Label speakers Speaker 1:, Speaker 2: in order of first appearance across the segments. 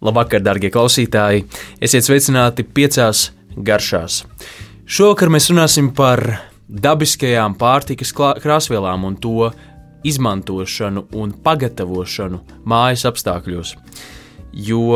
Speaker 1: Labvakar, darbie klausītāji! Esiet sveicināti piecās garšās. Šovakar mēs runāsim par dabiskajām pārtikas krāsvielām un to izmantošanu un pagatavošanu mājas apstākļos. Jo,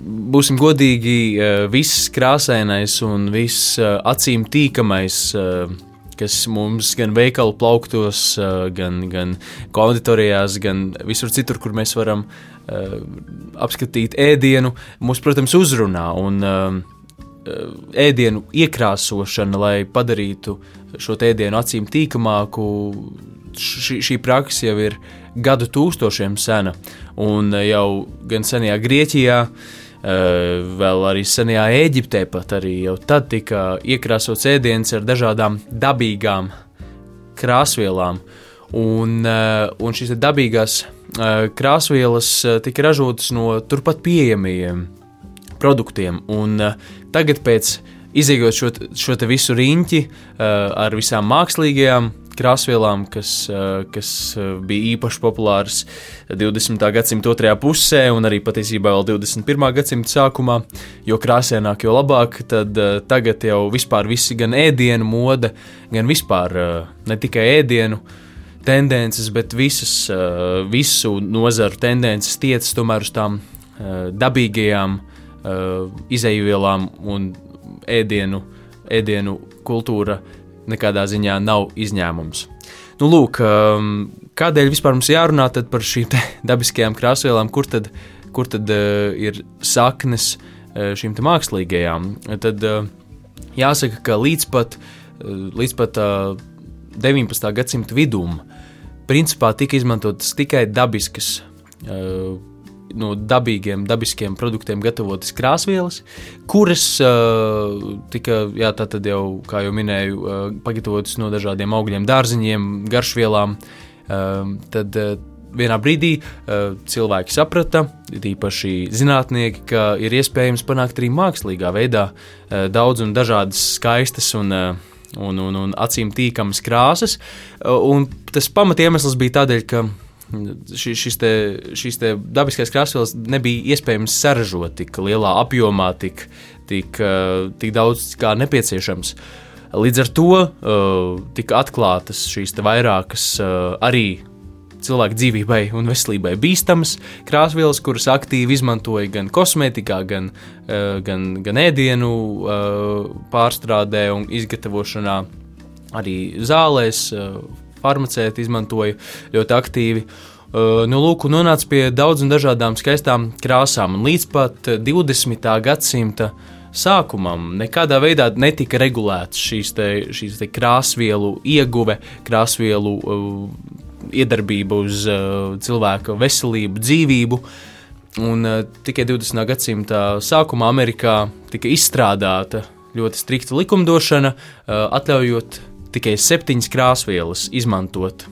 Speaker 1: būsim godīgi, eh, viss krāsainais un viss eh, acīm tīkamais eh, kas mums gan veikalu plauktos, gan, gan konditorijās, gan visur citur, kur mēs varam uh, apskatīt ēdienu, mūs, protams, uzrunā. Un, uh, ēdienu iekrāsošana, lai padarītu šo ēdienu acīm tīkamāku, šī, šī praksa jau ir gadu tūkstošiem sena. Un jau gan senajā Grieķijā, Eh, vēl arī senajā Eģiptē pat arī jau tad tika iekrāsots ēdiens ar dažādām dabīgām krāsvielām. Un, eh, un šīs dabīgās eh, krāsvielas tika ražotas no turpat pieejamajiem produktiem. Un tagad, pēc izējot šo, šo visu riņķi ar visām mākslīgajām krāsvielām, kas, eh, kas eh, bija īpaši populāras 20. gadsimta otrajā pusē un arī patiesībā vēl 21. gadsimta sākumā. Jo krāsaināk, jo labāk, tad eh, tagad jau vispār visi gan ēdienu mode, gan vispār ne tikai ēdienu tendences, bet visas, visu nozaru tendences tiecas tomēr uz tām dabīgajām izējuvielām un ēdienu, ēdienu kultūra nekādā ziņā nav izņēmums. Nu, lūk, um, kādēļ vispār mums jārunā par šīm dabiskajām krāsvielām, kur tad, kur tad ir saknes šīm mākslīgajām? Tad jāsaka, ka līdz pat, līdz pat 19. gadsimta vidum principā tika izmantotas tikai dabiskas no dabīgiem, dabiskiem produktiem gatavotas krāsvielas, kuras uh, tika, jā, jau, kā jau minēju, uh, pagatavotas no dažādiem augļiem, dārziņiem, garšvielām. Uh, tad uh, vienā brīdī uh, cilvēki saprata, īpaši zinātnieki, ka ir iespējams panākt arī mākslīgā veidā uh, daudz un dažādas skaistas un uh, un, un, un acīm tīkamas krāsas. Un tas pamatiemesls bija tādēļ, ka ši, šis te, šīs te dabiskais krāsvielas nebija iespējams saražot tik lielā apjomā, tik, tik, eh, tik daudz kā nepieciešams. Līdz ar to uh, tika atklātas šīs vairākas uh, arī cilvēku dzīvībai un veselībai bīstamas krāsvielas, kuras aktīvi izmantoja gan kosmētikā, gan, uh, gan, gan ēdienu uh, pārstrādē un izgatavošanā, arī zālēs, uh, farmaceiti izmantoja ļoti aktīvi. Nu, lūk, nonāca pie daudzām dažādām skaistām krāsām, un līdz pat 20. gadsimta sākumam nekādā veidā netika regulēts šīs, te, šīs te krāsvielu ieguve, krāsvielu uh, iedarbība uz uh, cilvēka veselību, dzīvību. Un uh, tikai 20. gadsimta sākumā Amerikā tika izstrādāta ļoti strikta likumdošana, uh, atļaujot tikai septiņas krāsvielas izmantot.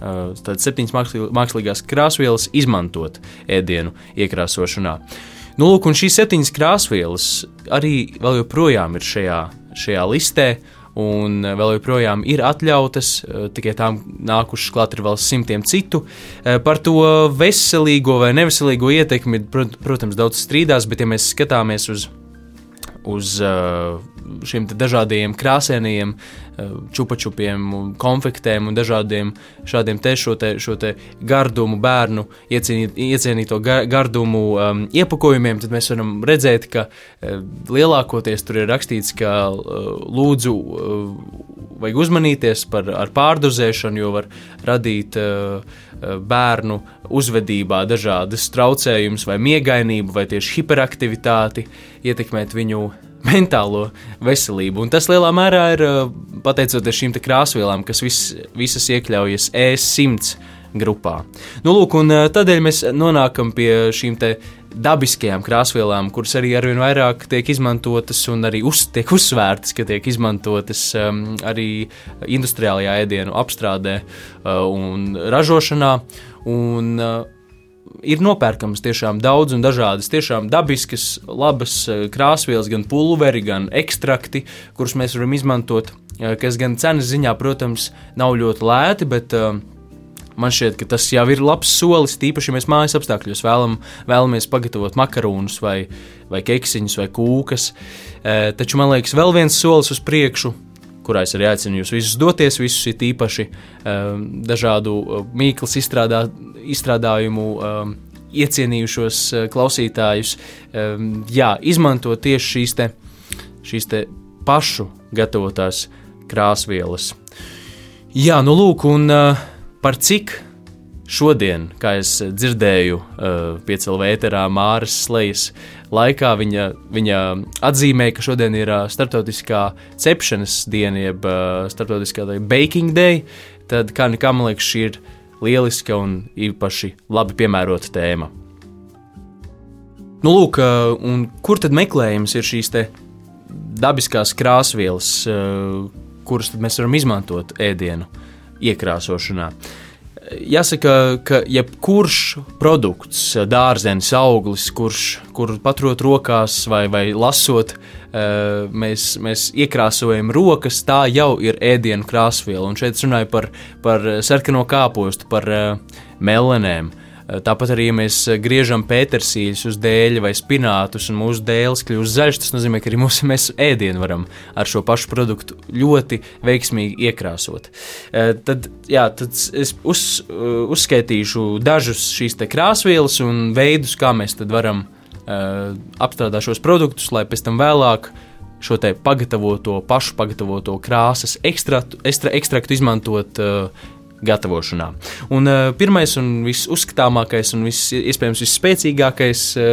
Speaker 1: Uh, tad septiņas mākslīgās krāsvielas izmantot ēdienu iekrāsošanā. Nu, lūk, un šīs septiņas krāsvielas arī vēl joprojām ir šajā, šajā listē, un vēl joprojām ir atļautas, uh, tikai tām nākušas klāt ir vēl simtiem citu. Uh, par to veselīgo vai neveselīgo ietekmi, protams, daudz strīdās, bet ja mēs skatāmies uz uz šiem dažādiem krāsainiem uh, čupačupiem, konfektēm un dažādiem šādiem te šo, te, šo te gardumu, bērnu iecienīt, iecienīto gardumu um, iepakojumiem, tad mēs varam redzēt, ka uh, lielākoties tur ir rakstīts, ka lūdzu vajag uzmanīties par pārdozēšanu, jo var radīt bērnu uzvedībā dažādas traucējumus vai miegainību vai tieši hiperaktivitāti, ietekmēt viņu mentālo veselību. Un tas lielā mērā ir uh, pateicoties šīm krāsvielām, kas vis, visas iekļaujas E100 grupā. Nu, lūk, un uh, tādēļ mēs nonākam pie šīm dabiskajām krāsvielām, kuras arī arvien vairāk tiek izmantotas un arī uz, tiek uzsvērtas, ka tiek izmantotas um, arī industriālajā ēdienu apstrādē uh, un ražošanā. Un, uh, ir nopērkamas tiešām daudz un dažādas, tiešām dabiskas, labas eh, krāsvielas, gan pulveri, gan ekstrakti, kurus mēs varam izmantot, eh, kas gan cenas ziņā, protams, nav ļoti lēti, bet uh, Man šķiet, ka tas jau ir labs solis, tīpaši, ja mēs mājas apstākļos vēlam, vēlamies pagatavot makarūnus, vai, vai keksiņus, vai kūkas. Taču man liekas, vēl viens solis uz priekšu, kurā es arī aicinu jūs visus doties, visus ir īpaši e, dažādu e, mīklas izstrādā, izstrādājumu. E, Iecienījušos klausītājus, jā, izmanto tieši šīs, te, šīs te pašu gatavotās krāsvielas. Jā, nu lūk, un uh, par cik šodien, kā es dzirdēju, uh, piecēlā ēterā Māras Slejas laikā, viņa, viņa atzīmēja, ka šodien ir uh, starptautiskā cepšanas diena, jeb uh, starptautiskā baking day, tad kā nekā man liekas, šī ir lieliska un īpaši labi piemērota tēma. Nu, lūk, uh, kur tad meklējums ir šīs dabiskās krāsvielas, uh, kuras mēs varam izmantot ēdienu iekrāsošanā. Jāsaka, ka jebkurš produkts, dārzenis, auglis, kurš kur paturot rokās vai, vai lasot, eh, mēs, mēs iekrāsojam rokas, tā jau ir ēdienu krāsviela. Un šeit runāju par, par sarkano kāpostu, par eh, melenēm. Tāpat arī, ja mēs griežam pētersīļus uz dēļa vai spinātus, un mūsu dēls kļūst zaļš, tas nozīmē, ka arī mūsu mēs ēdienu varam ar šo pašu produktu ļoti veiksmīgi iekrāsot. Eh, tad, jā, tad es uz, uzskaitīšu dažus šīs krāsvielas un veidus, kā mēs varam apstrādāt šos produktus, lai pēc tam vēlāk šo pagatavoto, pašu pagatavoto krāsas ekstraktu, ekstra, ekstraktu izmantot uh, gatavošanā. Un, uh, pirmais un visuzskatāmākais un vis, iespējams visspēcīgākais uh,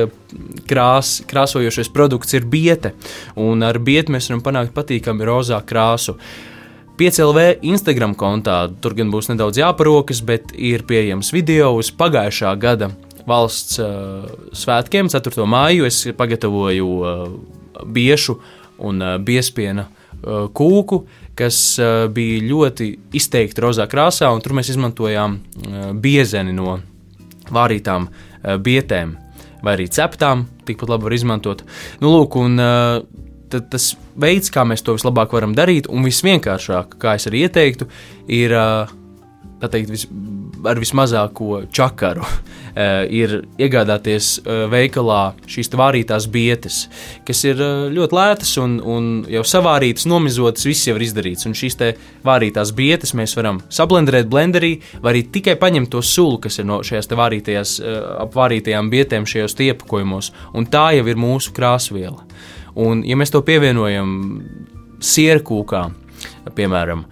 Speaker 1: krās, krāsojošais produkts ir biete. Un ar bieti mēs varam panākt patīkamu rozā krāsu. 5LV Instagram kontā tur gan būs nedaudz jāparokas, bet ir pieejams video uz pagājušā gada valsts uh, svētkiem, 4. māju. Es pagatavoju uh, biešu un uh, biespiena uh, kūku, kas uh, bija ļoti izteikti rozā krāsā, un tur mēs izmantojām uh, biezeni no vārītām uh, bietēm, vai arī ceptām, tikpat labi var izmantot. Nu, lūk, un, tad tas veids, kā mēs to vislabāk varam darīt, un visvienkāršāk, kā es arī ieteiktu, ir teikt, vis, ar vismazāko čakaru. Uh, ir iegādāties uh, veikalā šīs vārītās bietes, kas ir uh, ļoti lētas un, un jau savārītas, nomizotas, viss jau ir izdarīts. Un šīs vārītās bietes mēs varam sablendēt blenderī, vai arī tikai paņemt to sulu, kas ir no šajās vārītajās, apvārītajām bietēm šajos iepakojumos, un tā jau ir mūsu krāsviela. Un, ja mēs to pievienojam sierkūkām, piemēram,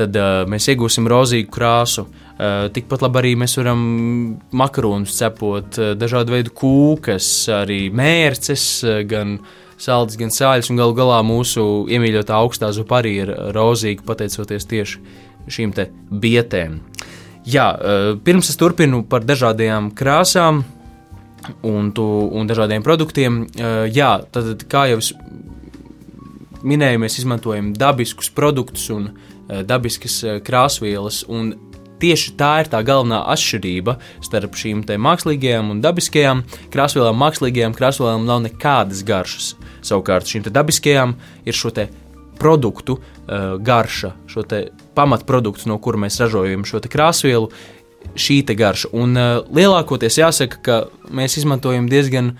Speaker 1: tad uh, mēs iegūsim rozīgu krāsu. Uh, Eh, tikpat labi arī mēs varam makaronus cepot, eh, dažādu veidu kūkas, arī mērces, eh, gan saldus, gan sāļus, galu galā mūsu iemīļotā augstā zupa arī ir rozīga pateicoties tieši šīm bietēm. Jā, pirms es turpinu par dažādajām krāsām un, tu, un dažādiem produktiem, jā, tad, kā jau es minēju, mēs izmantojam dabiskus produktus un dabiskas krāsvielas, un tieši tā ir tā galvenā atšķirība starp šīm mākslīgajām un dabiskajām krāsvielām. Mākslīgajām krāsvielām nav nekādas garšas. Savukārt šīm dabiskajām ir šo produktu uh, garša, šo pamatproduktu, no kura mēs ražojam šo krāsvielu. Šī garša, un uh, lielākoties jāsaka, ka mēs izmantojam diezgan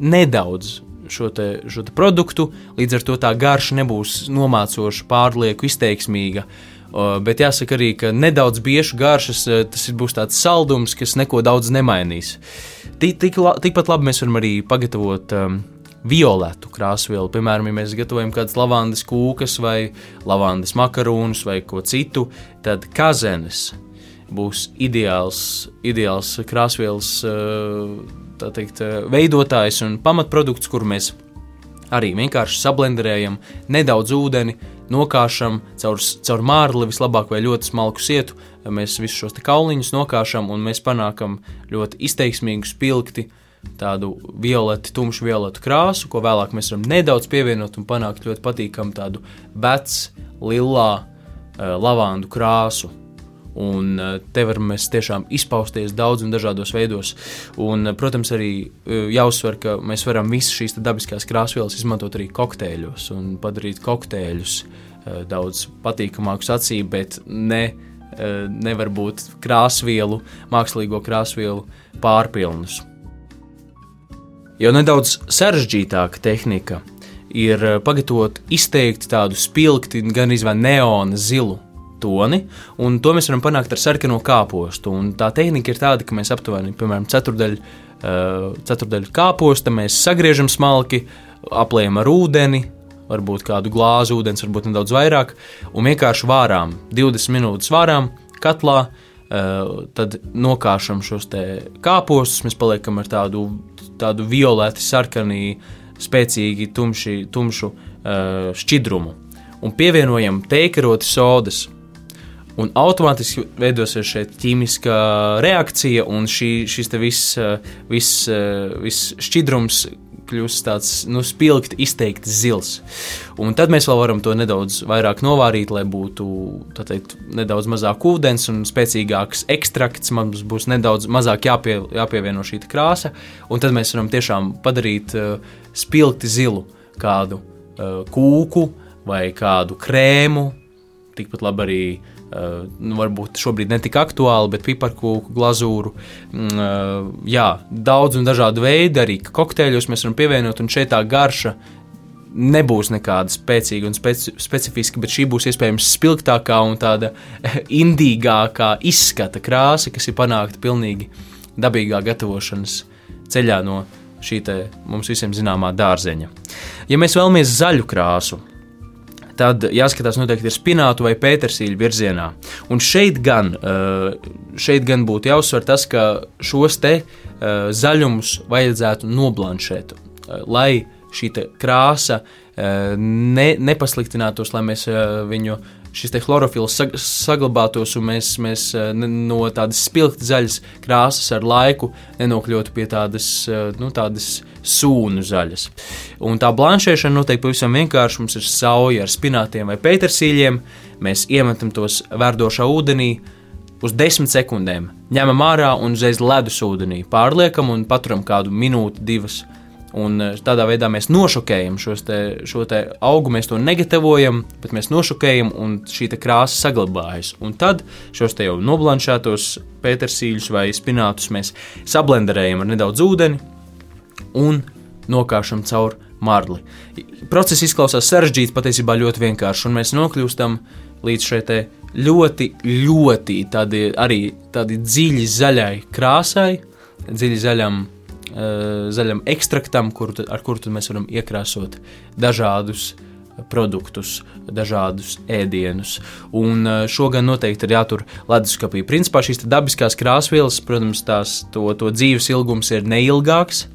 Speaker 1: nedaudz šo, te, šo te produktu, līdz ar to tā garša nebūs nomācoša, pārlieku izteiksmīga. Uh, Bet jāsaka arī, ka nedaudz biešu garšas eh, tas būs tāds saldums, kas neko daudz nemainīs. Tik, tik, tikpat labi mēs varam arī pagatavot um, violetu krāsvielu. Piemēram, ja mēs gatavojam kādas lavandas kūkas vai lavandas makarūnus vai ko citu, tad kazenes būs ideāls, ideāls krāsvielas eh, teikt, veidotājs un pamatprodukts, kuru mēs arī vienkārši sablenderējam nedaudz ūdeni, nokāšam caur, caur mārli, vislabāk vai ļoti smalku sietu. Mēs visus šos kauliņus nokāšam un mēs panākam ļoti izteiksmīgu spilgti. Tādu violeti, tumšu violetu krāsu, ko vēlāk mēs varam nedaudz pievienot un panākt ļoti patīkamu tādu vecu, lilā, uh, lavandu krāsu. Un eh, te varam mēs tiešām izpausties daudz un dažādos veidos. Un, eh, protams, arī eh, jāuzsver, ka mēs varam visas šīs dabiskās krāsvielas izmantot arī kokteļos un padarīt kokteļus daudz patīkamākus acīm, bet ne nevar būt krāsvielu, mākslīgo krāsvielu pārpilnus. Jo nedaudz sarežģītāka tehnika ir pagatavot izteikti tādu spilgti, gan izvēl neona zilu toni, un to mēs varam panākt ar sarkano kāpostu. Un tā tehnika ir tāda, ka mēs aptuveni, piemēram, ceturdaļu, uh, ceturdaļu kāposta mēs sagriežam smalki, apliekam ar ūdeni, varbūt kādu glāzi ūdens, varbūt nedaudz vairāk, un vienkārši vārām, 20 minūtes vārām katlā. Uh, tad nokāšam šos kāpostus, mēs paliekam ar tādu tādu violeti, sarkanī, spēcīgi tumši, tumšu uh, šķidrumu. Un pievienojam teikaroti sodas. Un automātiski veidosies šeit ķīmiskā reakcija, un šī, šis viss vis, vis šķidrums kļūst tāds nu, spilgti, izteikti zils. Un tad mēs vēl varam to nedaudz vairāk novārīt, lai būtu teikt, nedaudz mazāk ūdens un spēcīgāks ekstrakts. Mums būs nedaudz mazāk jāpie, jāpievieno šī krāsa, un tad mēs varam tiešām padarīt uh, spilgti zilu kādu kūku vai kādu krēmu. Tikpat labi arī nu, varbūt šobrīd ne tik aktuāli, bet piparkūku glazūru. Uh, jā, daudz un dažādu veidu, arī kokteļus mēs varam pievienot, un šeit tā garša nebūs nekāda spēcīga un speci specifiska, bet šī būs iespējams spilgtākā un tāda indīgākā izskata krāsa, kas ir panākta pilnīgi dabīgā gatavošanas ceļā no šī mums visiem zināmā dārzeņa. Ja mēs vēlamies zaļu krāsu, tad jāskatās noteikti ir spinātu vai pētersīļu virzienā. Un šeit gan, eh, šeit gan būtu jāuzsver tas, ka šos te eh, zaļumus vajadzētu noblanšēt, eh, lai šī krāsa ne, nepasliktinātos, lai mēs viņu šis chlorofils saglabātos un mēs, mēs no tādas spilgti zaļas krāsas ar laiku nenokļūtu pie tādas, nu, tādas sūnu zaļas. Un tā blanšēšana notiek pavisam vienkārši. Mums ir sauja ar spinātiem vai pētersīļiem. Mēs iemetam tos verdošā ūdenī uz desmit sekundēm, ņemam ārā un uzreiz ledus ūdenī pārliekam un paturam kādu minūti, divas. Un eh, tādā veidā mēs nošokējam te, šo te augu, mēs to negatavojam, bet mēs nošokējam, un šī krāsa saglabājas. Un tad šos te jau noblanšētos pētersīļus vai spinātus mēs sablenderējam ar nedaudz ūdeni, un nokāšam cauri marli. Process izklausās sarežģīts, patiesībā ļoti vienkāršs, un mēs nokļūstam līdz šai ļoti, ļoti tādi, arī tādi dziļi zaļai krāsai, dziļi zaļam, uh, zaļam ekstraktam, kur, ar kuru mēs varam iekrāsot dažādus produktus, dažādus ēdienus. Un uh, šo gan noteikti ir jātur leduskapī. Principā šīs dabiskās krāsvielas, protams, tās, to, to dzīves ilgums ir neilgāks.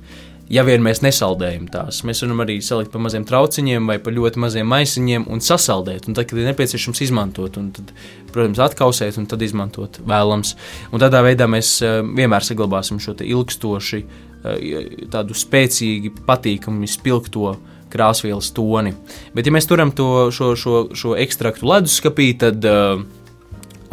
Speaker 1: Ja vien mēs nesaldējam tās. Mēs varam arī salikt pa maziem trauciņiem vai pa ļoti maziem maisiņiem un sasaldēt. Un tad, kad ir nepieciešams izmantot, un tad, protams, atkausēt un tad izmantot vēlams. Un tādā veidā mēs uh, vienmēr saglabāsim šo ilgstoši, uh, tādu spēcīgi, patīkamu, spilgto krāsvielas toni. Bet, ja mēs turam to, šo, šo, šo ekstraktu leduskapī, tad uh,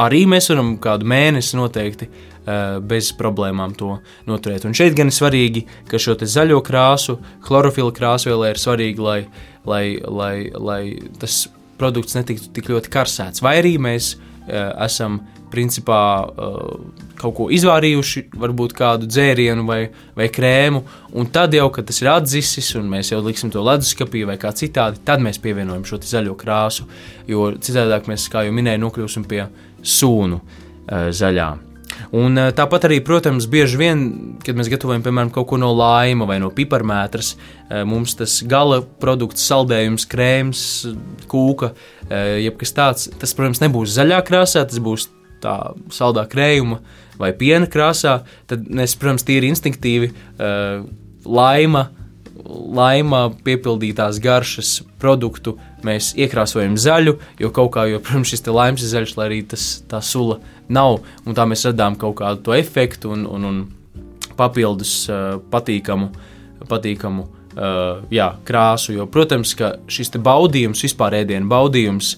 Speaker 1: arī mēs varam kādu mēnesi noteikti Eh, bez problēmām to noturēt. Un šeit gan ir svarīgi, ka šo zaļo krāsu, chlorofila krāsvielē ir svarīgi, lai, lai, lai, lai tas produkts netiktu tik ļoti karsēts. Vai arī mēs uh, esam principā uh, kaut ko izvārījuši, varbūt kādu dzērienu vai, vai krēmu, un tad jau, kad tas ir atdzisis un mēs jau liksim to leduskapī vai kā citādi, tad mēs pievienojam šo zaļo krāsu, jo citādi mēs, kā jau minēju, nokļūsim pie sūnu uh, zaļām. Un eh, tāpat arī, protams, bieži vien, kad mēs gatavojam piemēram kaut ko no laima vai no piparmētras, mums tas gala produkts, saldējums, krēms, kūka, jebkas tāds, tas, protams, nebūs zaļā krāsā, tas būs tā saldā krējuma vai piena krāsā. Tad mēs, protams, tīri instinktīvi laima laima piepildītās garšas produktu mēs iekrāsojam zaļu, jo kaut kā, jo, protams, šis laimes ir zaļš, lai arī tas, tā sula nav, un tā mēs radām kaut kādu to efektu un, un, un papildus uh, patīkamu, patīkamu uh, jā, krāsu, jo, protams, ka šis baudījums, vispār ēdienu baudījums,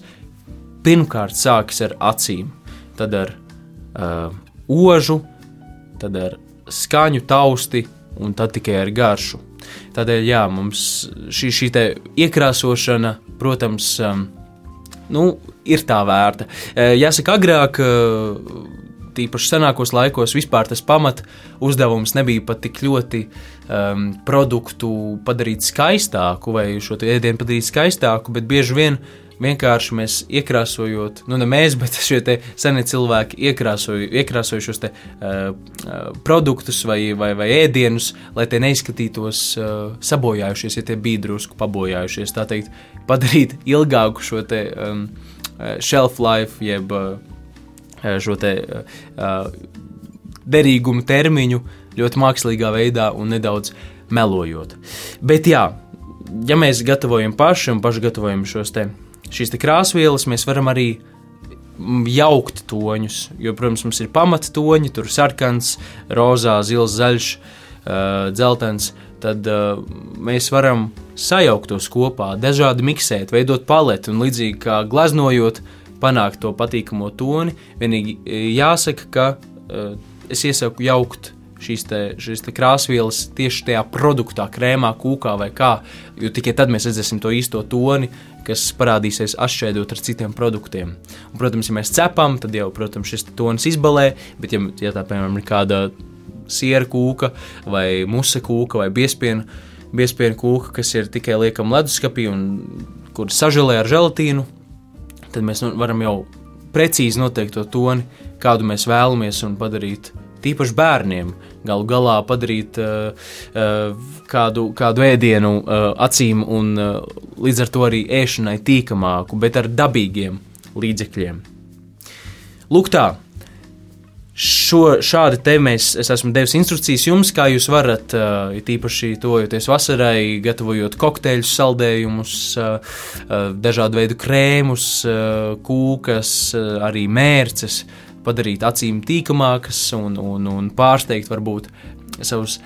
Speaker 1: pirmkārt sākas ar acīm, tad ar uh, ožu, tad ar skaņu tausti un tad tikai ar garšu. Tādēļ jā, mums šī, šī iekrāsošana, protams, um, nu, ir tā vērta. Jāsaka, agrāk tīpaši senākos laikos, vispār tas pamat uzdevums nebija pat tik ļoti um, produktu padarīt skaistāku vai šo ēdienu padarīt skaistāku, bet bieži vien vienkārši mēs iekrāsojot, nu ne mēs, bet šie senie cilvēki iekrāsoju, iekrāsoju šos te, uh, produktus vai, vai, vai ēdienus, lai tie neizskatītos uh, sabojājušies, ja tie bija drusku pabojājušies. Tā teikt, padarīt ilgāku šo te um, shelf life, jeb uh, šo te, uh, derīgumu termiņu ļoti mākslīgā veidā un nedaudz melojot. Bet, jā, ja mēs gatavojam paši un paši gatavojam šos te, šīs krāsvielas, mēs varam arī jaukt toņus. Jo, protams, mums ir pamattoņi, tur sarkans, rozā, zils, zaļš, dzeltens. Tad mēs varam sajaukt tos kopā, dažādi miksēt, veidot paleti un līdzīgi kā glaznojot, uh, panākt to patīkamo toni. Vienīgi jāsaka, ka es iesaku jaukt šīs, te, šīs te krāsvielas tieši tajā produktā, krēmā, kūkā vai kā. Jo tikai tad mēs redzēsim to īsto toni, kas parādīsies atšķaidot ar citiem produktiem. Un, protams, ja mēs cepam, tad jau protams, šis tonis izbalē, bet, ja, ja tā piemēram ir kāda siera kūka vai musa kūka vai biespienu, biespienu kūka, kas ir tikai liekama leduskapī un kur sažēlē ar želatīnu, tad mēs nu, varam jau precīzi noteikt to toni, kādu mēs vēlamies un padarīt. Tīpaši bērniem. Galu galā padarīt uh, uh, kādu, kādu ēdienu uh, acīm un uh, līdz ar to arī ēšanai tīkamāku, bet ar dabīgiem līdzekļiem. Lūk, tā. Šo, šādi te mēs, es esmu devis instrukcijas jums, kā jūs varat, uh, tīpaši tojoties vasarai, gatavojot kokteļus, saldējumus, uh, uh, dažādu veidu krēmus, uh, kūkas, uh, arī mērces, padarīt acīm tīkamākas un, un, un pārsteigt varbūt savus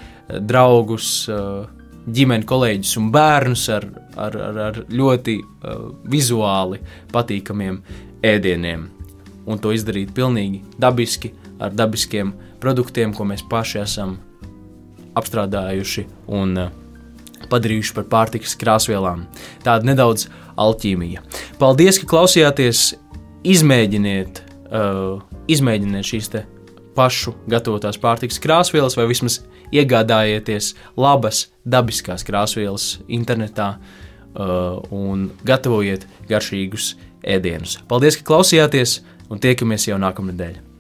Speaker 1: draugus, uh, ģimeni, kolēģus un bērnus ar, ar, ar, ar ļoti uh, vizuāli patīkamiem ēdieniem. Un to izdarīt pilnīgi dabiski, ar dabiskiem produktiem, ko mēs paši esam apstrādājuši un padarījuši par pārtikas krāsvielām. Tāda nedaudz alķīmija. Paldies, ka klausījāties! Izmēģiniet, uh, izmēģiniet šīs pašu gatavotās pārtikas krāsvielas, vai vismaz iegādājieties labas, dabiskās krāsvielas internetā uh, un gatavojiet garšīgus ēdienus. Paldies, ka klausījāties, un tiekamies jau nākamnedēļ!